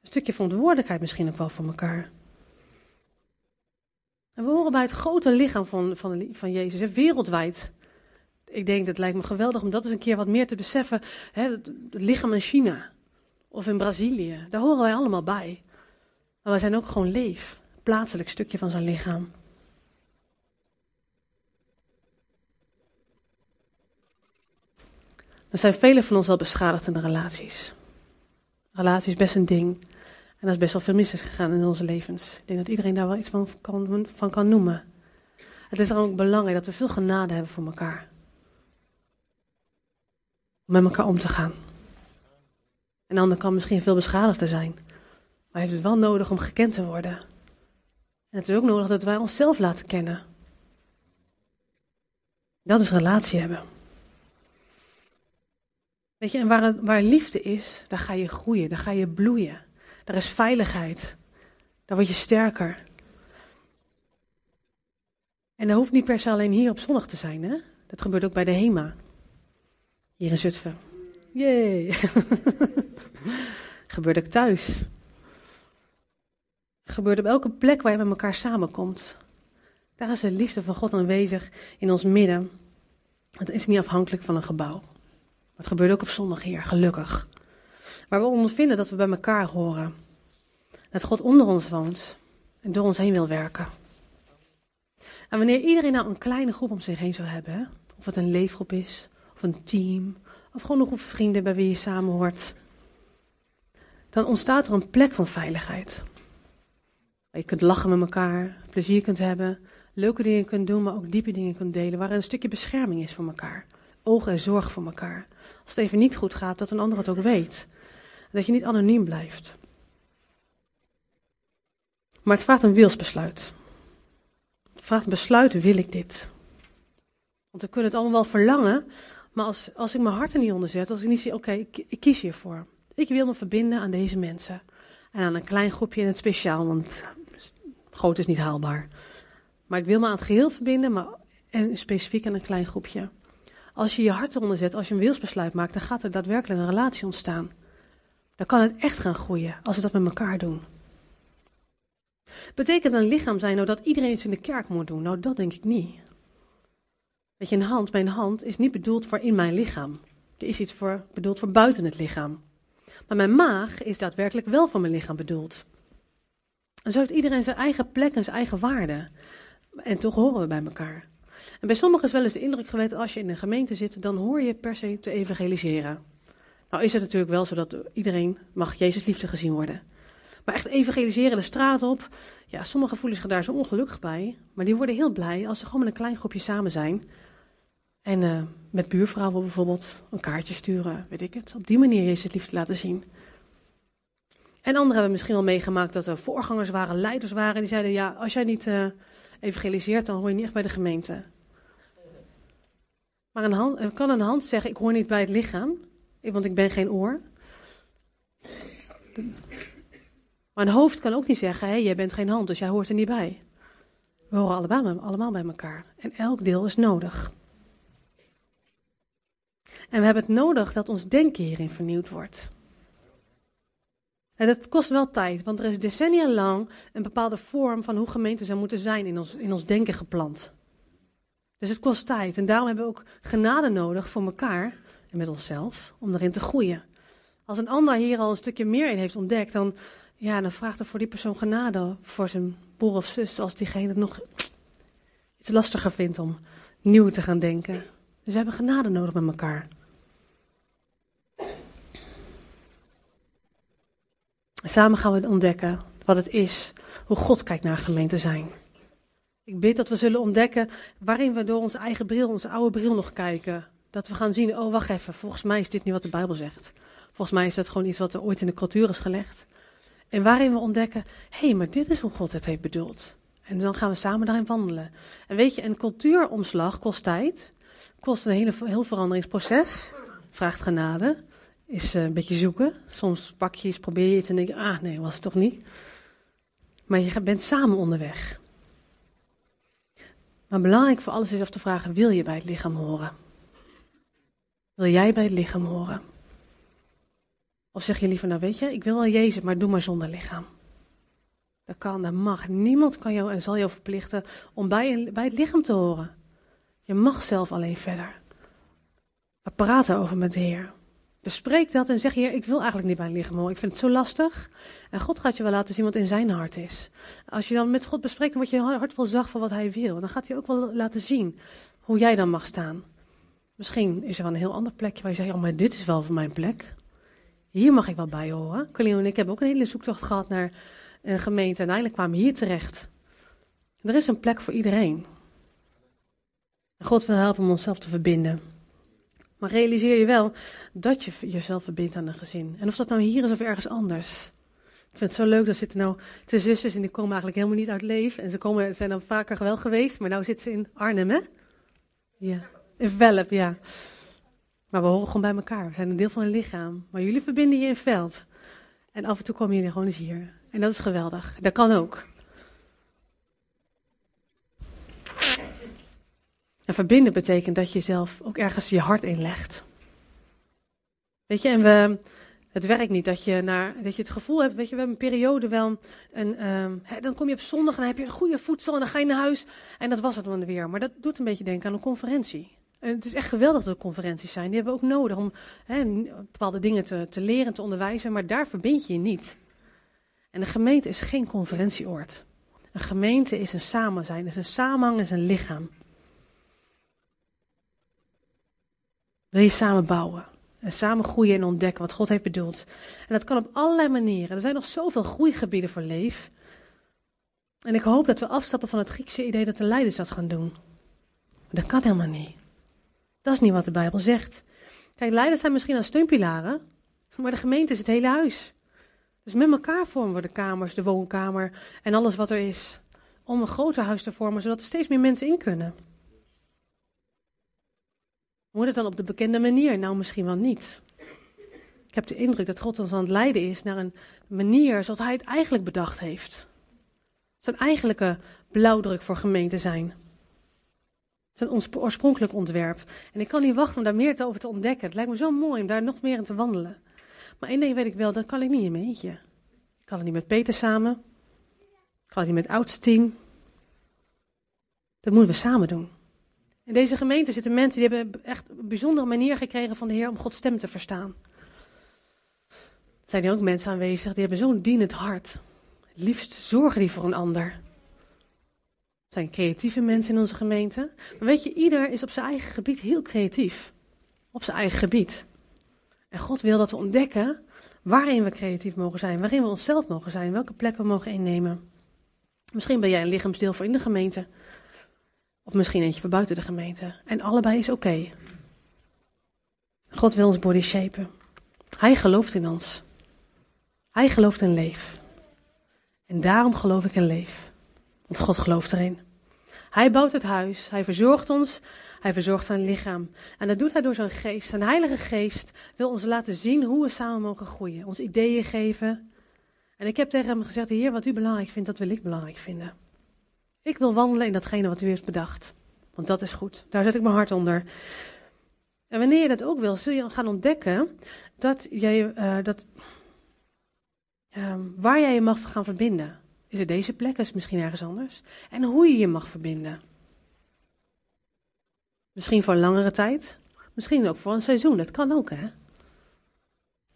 Een stukje verantwoordelijkheid misschien ook wel voor elkaar. En we horen bij het grote lichaam van, van, van Jezus, wereldwijd. Ik denk, dat lijkt me geweldig om dat eens een keer wat meer te beseffen. Hè, het, lichaam in China of in Brazilië, daar horen wij allemaal bij. Maar wij zijn ook gewoon leef, plaatselijk stukje van zijn lichaam. Er zijn velen van ons al beschadigd in de relaties. Relatie is best een ding. En er is best wel veel mis is gegaan in onze levens. Ik denk dat iedereen daar wel iets van kan, van kan noemen. Het is dan ook belangrijk dat we veel genade hebben voor elkaar. Om met elkaar om te gaan. Een ander kan misschien veel beschadigder zijn. Maar heeft het wel nodig om gekend te worden. En het is ook nodig dat wij onszelf laten kennen. Dat is relatie hebben. Weet je, en waar, waar liefde is, daar ga je groeien, daar ga je bloeien. Daar is veiligheid. Daar word je sterker. En dat hoeft niet per se alleen hier op zondag te zijn, hè? Dat gebeurt ook bij de HEMA. Hier in Zutphen. Jee. gebeurt ook thuis. Gebeurt op elke plek waar je met elkaar samenkomt. Daar is de liefde van God aanwezig in ons midden. Het is niet afhankelijk van een gebouw. Het gebeurt ook op zondag hier, gelukkig. Waar we ondervinden dat we bij elkaar horen. Dat God onder ons woont en door ons heen wil werken. En wanneer iedereen nou een kleine groep om zich heen zou hebben, of het een leefgroep is, of een team, of gewoon een groep vrienden bij wie je samen hoort, dan ontstaat er een plek van veiligheid. Je kunt lachen met elkaar, plezier kunt hebben, leuke dingen kunt doen, maar ook diepe dingen kunt delen, waar een stukje bescherming is voor elkaar. Ogen en zorg voor elkaar. Als het even niet goed gaat, dat een ander het ook weet. Dat je niet anoniem blijft. Maar het vraagt een wilsbesluit. Het vraagt een besluit, wil ik dit? Want we kunnen het allemaal wel verlangen, maar als, als ik mijn hart er niet onder zet, als ik niet zie, oké, ik, ik, kies hiervoor. Ik wil me verbinden aan deze mensen. En aan een klein groepje in het speciaal, want groot is niet haalbaar. Maar ik wil me aan het geheel verbinden, maar en specifiek aan een klein groepje. Als je je hart eronder zet, als je een wilsbesluit maakt, dan gaat er daadwerkelijk een relatie ontstaan. Dan kan het echt gaan groeien als we dat met elkaar doen. Betekent een lichaam zijn nou dat iedereen iets in de kerk moet doen? Nou, dat denk ik niet. Weet je, hand, mijn hand is niet bedoeld voor in mijn lichaam. Er is iets voor, bedoeld voor buiten het lichaam. Maar mijn maag is daadwerkelijk wel voor mijn lichaam bedoeld. En zo heeft iedereen zijn eigen plek en zijn eigen waarde. En toch horen we bij elkaar. En bij sommigen is wel eens de indruk geweest, als je in een gemeente zit, dan hoor je per se te evangeliseren. Nou is het natuurlijk wel zo dat iedereen mag Jezus liefde gezien worden. Maar echt evangeliseren de straat op, ja, sommigen voelen zich daar zo ongelukkig bij. Maar die worden heel blij als ze gewoon met een klein groepje samen zijn. En uh, met buurvrouwen bijvoorbeeld een kaartje sturen, weet ik het. Op die manier Jezus liefde laten zien. En anderen hebben misschien wel meegemaakt dat er voorgangers waren, leiders waren. Die zeiden, ja, als jij niet uh, evangeliseert, dan hoor je niet echt bij de gemeente. Maar een hand, kan een hand zeggen, ik hoor niet bij het lichaam, want ik ben geen oor. Maar een hoofd kan ook niet zeggen, hé, jij bent geen hand, dus jij hoort er niet bij. We horen allemaal, allemaal bij elkaar. En elk deel is nodig. En we hebben het nodig dat ons denken hierin vernieuwd wordt. En dat kost wel tijd, want er is decennia lang een bepaalde vorm van hoe gemeenten zou moeten zijn in ons, in ons denken geplant. Dus het kost tijd. En daarom hebben we ook genade nodig voor elkaar en met onszelf om erin te groeien. Als een ander hier al een stukje meer in heeft ontdekt, dan, ja, dan vraagt er voor die persoon genade voor zijn broer of zus, als diegene het nog iets lastiger vindt om nieuw te gaan denken. Dus we hebben genade nodig met elkaar. Samen gaan we ontdekken wat het is, hoe God kijkt naar gemeente zijn. Ik bid dat we zullen ontdekken waarin we door onze eigen bril, onze oude bril nog kijken. Dat we gaan zien, oh wacht even, volgens mij is dit niet wat de Bijbel zegt. Volgens mij is dat gewoon iets wat er ooit in de cultuur is gelegd. En waarin we ontdekken, hé, hey, maar dit is hoe God het heeft bedoeld. En dan gaan we samen daarin wandelen. En weet je, een cultuuromslag kost tijd, kost een hele, heel veranderingsproces, vraagt genade, is eh, een beetje zoeken. Soms pak je iets, probeer je het en denk je, ah nee, was het toch niet. Maar je bent samen onderweg. Maar belangrijk voor alles is af te vragen: wil je bij het lichaam horen? Wil jij bij het lichaam horen? Of zeg je liever, nou weet je, ik wil wel Jezus, maar doe maar zonder lichaam. Dat kan, dat mag. Niemand kan jou en zal jou verplichten om bij, bij het lichaam te horen. Je mag zelf alleen verder. We praten over met de Heer. Bespreek dat en zeg, Heer, ik wil eigenlijk niet bij het lichaam horen. Ik vind het zo lastig. En God gaat je wel laten zien wat in zijn hart is. Als je dan met God bespreekt, dan je hart wel zacht van wat hij wil. Dan gaat hij ook wel laten zien hoe jij dan mag staan. Misschien is er wel een heel ander plekje waar je zegt, oh, maar dit is wel voor mijn plek. Hier mag ik wel bij horen. Colleen en ik hebben ook een hele zoektocht gehad naar een gemeente. En eindelijk kwamen we hier terecht. Er is een plek voor iedereen. En God wil helpen om onszelf te verbinden. Maar realiseer je wel dat je jezelf verbindt aan een gezin. En of dat nou hier is of ergens anders. Ik vind het zo leuk, dat zitten nou twee zusters en die komen eigenlijk helemaal niet uit leven. En ze komen, zijn dan vaker wel geweest, maar nu zitten ze in Arnhem, hè? Ja, in Velp, ja. Maar we horen gewoon bij elkaar. We zijn een deel van een lichaam. Maar jullie verbinden je in Velp. En af en toe komen jullie gewoon eens hier. En dat is geweldig. Dat kan ook. En verbinden betekent dat je zelf ook ergens je hart inlegt. Weet je, en we, het werkt niet dat je, naar, dat je het gevoel hebt, weet je, we hebben een periode wel, een, um, dan kom je op zondag en dan heb je een goede voedsel en dan ga je naar huis en dat was het dan weer. Maar dat doet een beetje denken aan een conferentie. En het is echt geweldig dat er conferenties zijn. Die hebben we ook nodig om bepaalde dingen te, te leren, te onderwijzen, maar daar verbind je je niet. En een gemeente is geen conferentieoord. Een gemeente is een samen zijn, is een samenhang, is een lichaam. Wil je samen bouwen. En samen groeien en ontdekken wat God heeft bedoeld. En dat kan op allerlei manieren. Er zijn nog zoveel groeigebieden voor leef. En ik hoop dat we afstappen van het Griekse idee dat de leiders dat gaan doen. Dat kan helemaal niet. Dat is niet wat de Bijbel zegt. Kijk, leiders zijn misschien als steunpilaren, maar de gemeente is het hele huis. Dus met elkaar vormen we de kamers, de woonkamer en alles wat er is. Om een groter huis te vormen, zodat er steeds meer mensen in kunnen. Moet het dan op de bekende manier? Nou, misschien wel niet. Ik heb de indruk dat God ons aan het leiden is naar een manier zoals Hij het eigenlijk bedacht heeft. Zijn eigenlijke blauwdruk voor gemeente zijn. Zijn oorspronkelijk ontwerp. En ik kan niet wachten om daar meer over te ontdekken. Het lijkt me zo mooi om daar nog meer in te wandelen. Maar één ding weet ik wel, dat kan ik niet in mijn eentje. Ik kan het niet met Peter samen. Gaat hij met het oudste team? Dat moeten we samen doen. In deze gemeente zitten mensen die hebben echt een bijzondere manier gekregen van de Heer om Gods stem te verstaan. Er zijn er ook mensen aanwezig die hebben zo'n dienend hart. Het liefst zorgen die voor een ander. Zijn creatieve mensen in onze gemeente. Maar weet je, ieder is op zijn eigen gebied heel creatief. Op zijn eigen gebied. En God wil dat we ontdekken waarin we creatief mogen zijn, waarin we onszelf mogen zijn, welke plekken we mogen innemen. Misschien ben jij een lichaamsdeel voor in de gemeente. Of misschien eentje voor buiten de gemeente. En allebei is oké. God wil ons body shapen. Hij gelooft in ons. Hij gelooft in leef. En daarom geloof ik in leef. Want God gelooft erin. Hij bouwt het huis. Hij verzorgt ons. Hij verzorgt zijn lichaam. En dat doet hij door zijn geest. Zijn heilige geest wil ons laten zien hoe we samen mogen groeien. Ons ideeën geven. En ik heb tegen hem gezegd, heer, wat u belangrijk vindt, dat wil ik belangrijk vinden. Ik wil wandelen in datgene wat u heeft bedacht. Want dat is goed. Daar zet ik mijn hart onder. En wanneer je dat ook wil, zul je gaan ontdekken dat jij, uh, dat, um, waar jij je mag gaan verbinden. Is het deze plek, is misschien ergens anders? En hoe je je mag verbinden. Misschien voor een langere tijd, misschien ook voor een seizoen. Dat kan ook, hè?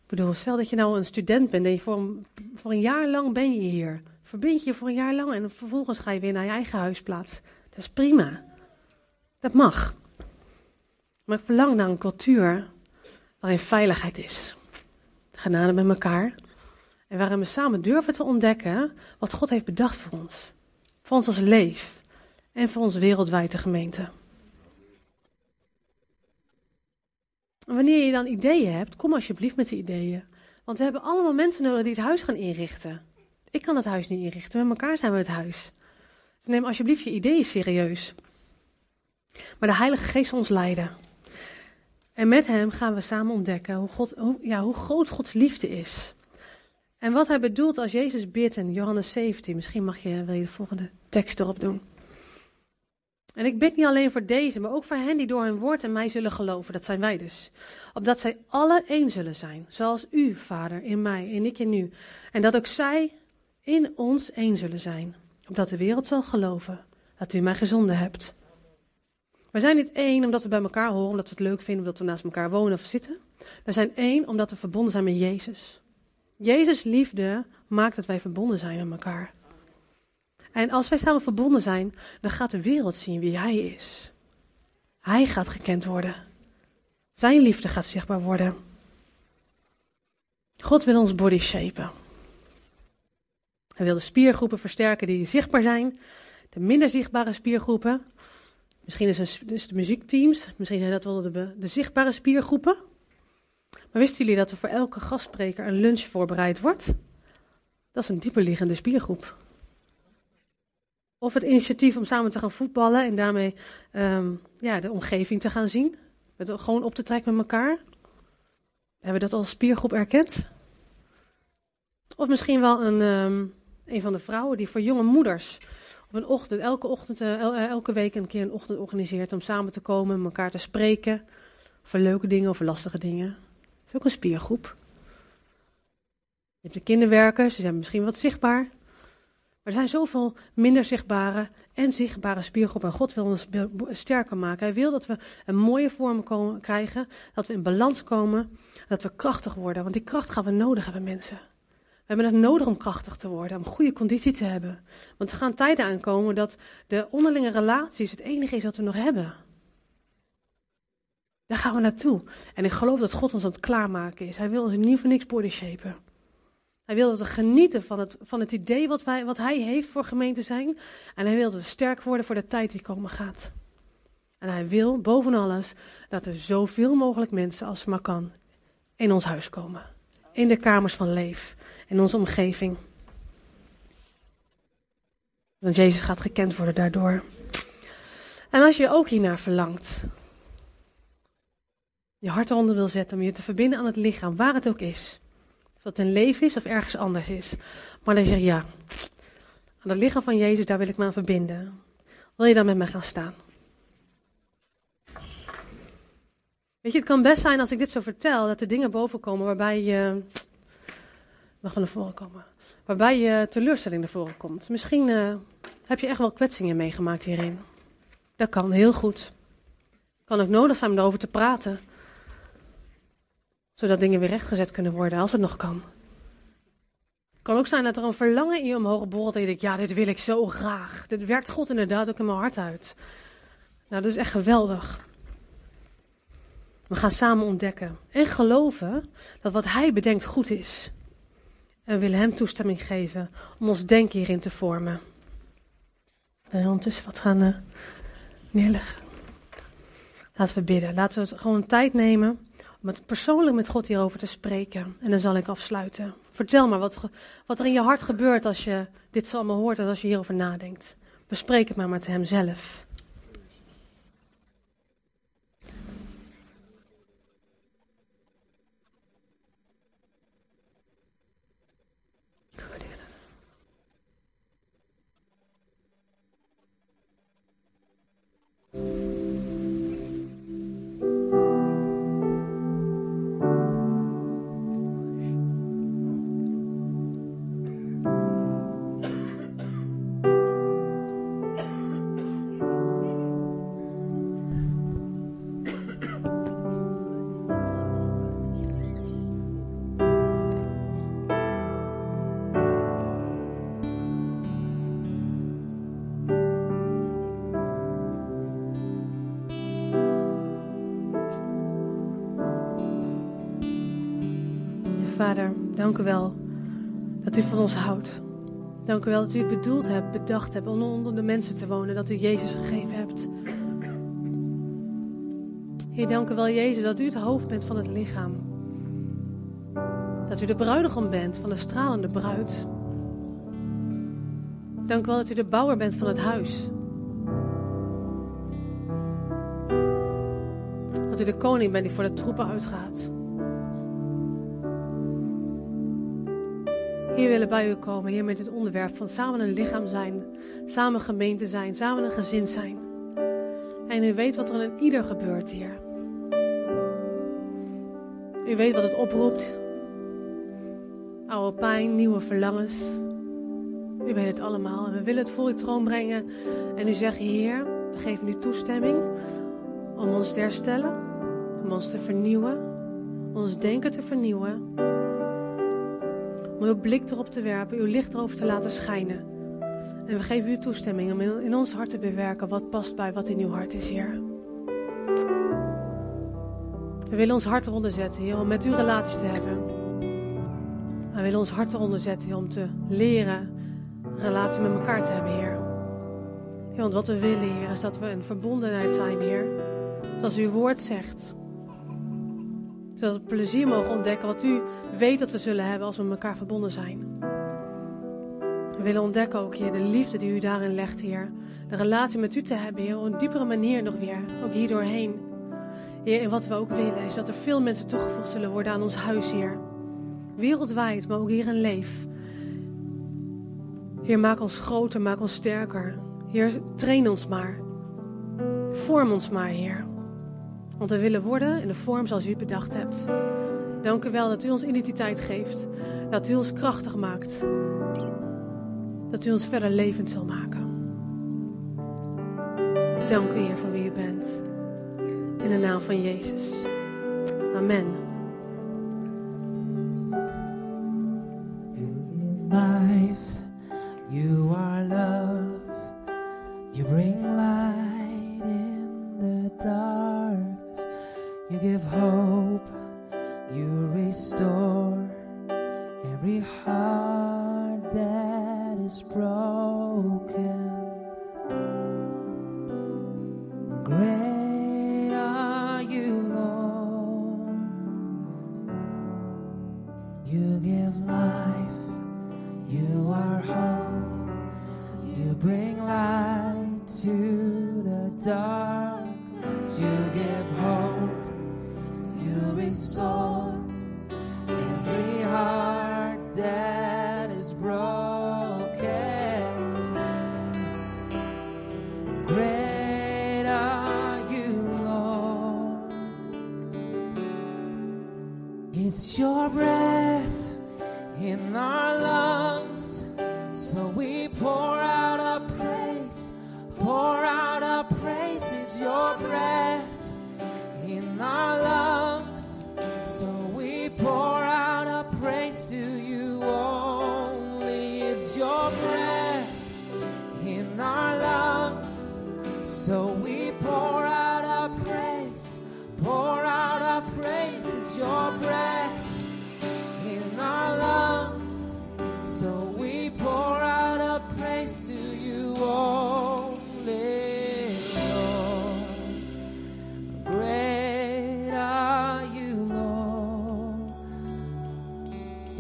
Ik bedoel, stel dat je nou een student bent en je voor, een, voor een jaar lang ben je hier. Verbind je voor een jaar lang en vervolgens ga je weer naar je eigen huisplaats. Dat is prima. Dat mag. Maar ik verlang naar een cultuur waarin veiligheid is. Genade met elkaar. En waarin we samen durven te ontdekken wat God heeft bedacht voor ons. Voor ons als leef. En voor onze wereldwijde gemeente. En wanneer je dan ideeën hebt, kom alsjeblieft met die ideeën. Want we hebben allemaal mensen nodig die het huis gaan inrichten. Ik kan het huis niet inrichten, met elkaar zijn we het huis. Dus neem alsjeblieft je ideeën serieus. Maar de Heilige Geest ons leiden. En met Hem gaan we samen ontdekken hoe, God, hoe, ja, hoe groot Gods liefde is. En wat Hij bedoelt als Jezus bidt in Johannes 17. Misschien mag je, wil je de volgende tekst erop doen. En ik bid niet alleen voor deze, maar ook voor hen die door hun woord en mij zullen geloven. Dat zijn wij dus. Opdat zij alle één zullen zijn. Zoals u, Vader, in mij en ik in u. En dat ook zij in ons één zullen zijn. Opdat de wereld zal geloven dat u mij gezonden hebt. We zijn niet één omdat we bij elkaar horen, omdat we het leuk vinden, omdat we naast elkaar wonen of zitten. We zijn één omdat we verbonden zijn met Jezus. Jezus' liefde maakt dat wij verbonden zijn met elkaar. En als wij samen verbonden zijn, dan gaat de wereld zien wie Hij is. Hij gaat gekend worden. Zijn liefde gaat zichtbaar worden. God wil ons body shapen. Hij wil de spiergroepen versterken die zichtbaar zijn. De minder zichtbare spiergroepen. Misschien is het dus de muziekteams. Misschien zijn dat wel de, de zichtbare spiergroepen. Maar wisten jullie dat er voor elke gastspreker een lunch voorbereid wordt? Dat is een dieperliggende spiergroep. Of het initiatief om samen te gaan voetballen en daarmee um, ja, de omgeving te gaan zien. Met, gewoon op te trekken met elkaar. Hebben we dat als spiergroep erkend? Of misschien wel een, um, een van de vrouwen die voor jonge moeders op een ochtend, elke ochtend, el, uh, elke week een keer een ochtend organiseert om samen te komen, elkaar te spreken. Over leuke dingen, over lastige dingen. Is ook een spiergroep. Je hebt de kinderwerkers, die zijn misschien wat zichtbaar. Maar er zijn zoveel minder zichtbare en zichtbare spiergroepen. En God wil ons sterker maken. Hij wil dat we een mooie vorm komen, krijgen. Dat we in balans komen. Dat we krachtig worden. Want die kracht gaan we nodig hebben, mensen. We hebben het nodig om krachtig te worden. Om goede conditie te hebben. Want er gaan tijden aankomen dat de onderlinge relaties het enige is wat we nog hebben. Daar gaan we naartoe. En ik geloof dat God ons aan het klaarmaken is. Hij wil ons niet voor niks body shapen. Hij wil dat we genieten van het, van het idee wat, wij, wat hij heeft voor gemeente zijn. En hij wil dat we sterk worden voor de tijd die komen gaat. En hij wil boven alles dat er zoveel mogelijk mensen als maar kan in ons huis komen. In de kamers van leef. In onze omgeving. Want Jezus gaat gekend worden daardoor. En als je ook hiernaar verlangt. Je hart eronder wil zetten om je te verbinden aan het lichaam, waar het ook is. Of dat een leven is of ergens anders is. Maar dan zeg je ja, aan het lichaam van Jezus, daar wil ik me aan verbinden. Wil je dan met mij gaan staan? Weet je, het kan best zijn als ik dit zo vertel, dat er dingen boven komen waarbij je. Mag wel naar voren komen. waarbij je teleurstelling naar voren komt. Misschien uh, heb je echt wel kwetsingen meegemaakt hierin. Dat kan heel goed. Kan ook nodig zijn om erover te praten. Zodat dingen weer rechtgezet kunnen worden, als het nog kan. Het kan ook zijn dat er een verlangen in je omhoog borrelt en je denkt, ja, dit wil ik zo graag. Dit werkt God inderdaad ook in mijn hart uit. Nou, dat is echt geweldig. We gaan samen ontdekken en geloven dat wat Hij bedenkt goed is. En we willen Hem toestemming geven om ons denken hierin te vormen. En ondertussen wat gaan uh, neerleggen. Laten we bidden. Laten we gewoon tijd nemen om het persoonlijk met God hierover te spreken. En dan zal ik afsluiten. Vertel maar wat, wat er in je hart gebeurt als je dit allemaal hoort en als je hierover nadenkt. Bespreek het maar met Hem Vader, dank u wel dat u van ons houdt. Dank u wel dat u het bedoeld hebt, bedacht hebt om onder de mensen te wonen, dat u Jezus gegeven hebt. Heer, dank u wel, Jezus, dat u het hoofd bent van het lichaam. Dat u de bruidegom bent van de stralende bruid. Dank u wel dat u de bouwer bent van het huis. Dat u de koning bent die voor de troepen uitgaat. Hier willen bij u komen, hier met dit onderwerp van samen een lichaam zijn, samen gemeente zijn, samen een gezin zijn. En u weet wat er in ieder gebeurt, Heer. U weet wat het oproept. Oude pijn, nieuwe verlangens. U weet het allemaal en we willen het voor uw troon brengen. En u zegt, Heer, we geven u toestemming om ons te herstellen, om ons te vernieuwen, ons denken te vernieuwen om uw blik erop te werpen, uw licht erover te laten schijnen. En we geven u toestemming om in ons hart te bewerken wat past bij wat in uw hart is, Heer. We willen ons hart eronder zetten, Heer, om met u relaties te hebben. We willen ons hart eronder zetten, Heer, om te leren relatie met elkaar te hebben, Heer. Want wat we willen, Heer, is dat we een verbondenheid zijn, Heer. Zoals uw woord zegt. Zodat we plezier mogen ontdekken wat u weet dat we zullen hebben als we met elkaar verbonden zijn. We willen ontdekken ook, Heer, de liefde die u daarin legt, Heer. De relatie met u te hebben, Heer, op een diepere manier nog weer. Ook hier doorheen. Heer, en wat we ook willen, is dat er veel mensen toegevoegd zullen worden aan ons huis, Heer. Wereldwijd, maar ook hier in Leef. Heer, maak ons groter, maak ons sterker. Heer, train ons maar. Vorm ons maar, Heer. Want we willen worden in de vorm zoals u het bedacht hebt. Dank u wel dat u ons identiteit geeft. Dat u ons krachtig maakt. Dat u ons verder levend zal maken. Dank u, Heer, voor wie u bent. In de naam van Jezus. Amen. Life, you are love. You bring light in the dark. You give hope. You restore every heart that is broken.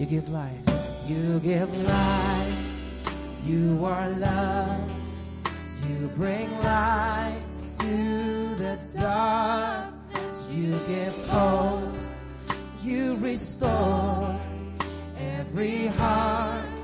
You give life. You give life. You are love. You bring light to the darkness. You give hope. You restore every heart.